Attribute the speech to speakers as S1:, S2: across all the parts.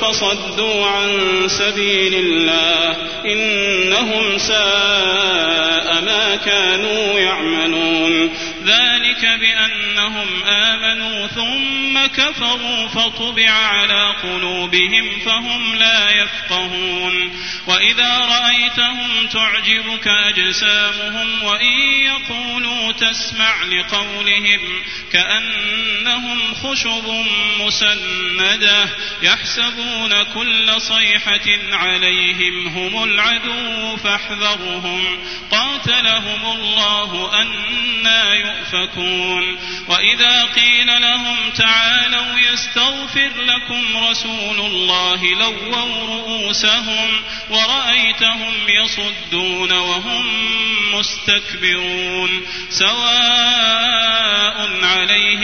S1: فصدوا عن سبيل الله إنهم ساء ما كانوا يعملون
S2: ذلك ذلك بأنهم آمنوا ثم كفروا فطبع على قلوبهم فهم لا يفقهون وإذا رأيتهم تعجبك أجسامهم وإن يقولوا تسمع لقولهم كأنهم خشب مسندة يحسبون كل صيحة عليهم هم العدو فاحذرهم قاتلهم الله أن يؤفكون وإذا قيل لهم تعالوا يستغفر لكم رسول الله لووا رؤوسهم ورأيتهم يصدون وهم مستكبرون سواء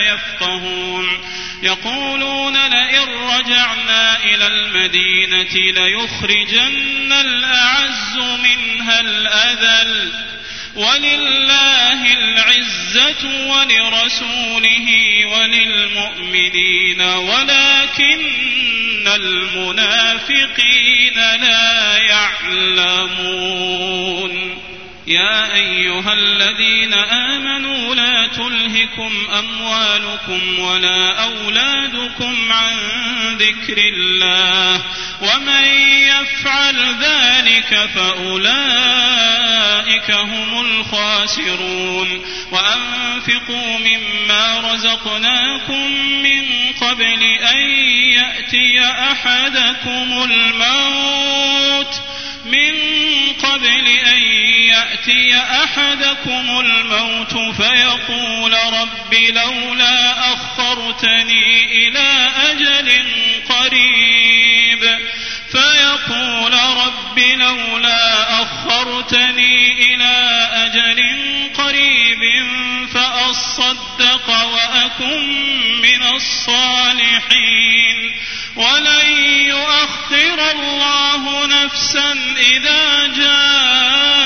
S2: يفقهون يقولون لئن رجعنا إلى المدينة ليخرجن الأعز منها الأذل ولله العزة ولرسوله وللمؤمنين ولكن المنافقين لا يعلمون
S3: يا أيها الذين آمنوا تلهكم أموالكم ولا أولادكم عن ذكر الله ومن يفعل ذلك فأولئك هم الخاسرون وأنفقوا مما رزقناكم من قبل أن يأتي أحدكم الموت من قبل أن ياتي احدكم الموت فيقول رب لولا اخرتني الى اجل قريب فيقول رب لولا اخرتني الى اجل قريب فاصدق واكن من الصالحين ولن يؤخر الله نفسا اذا جاء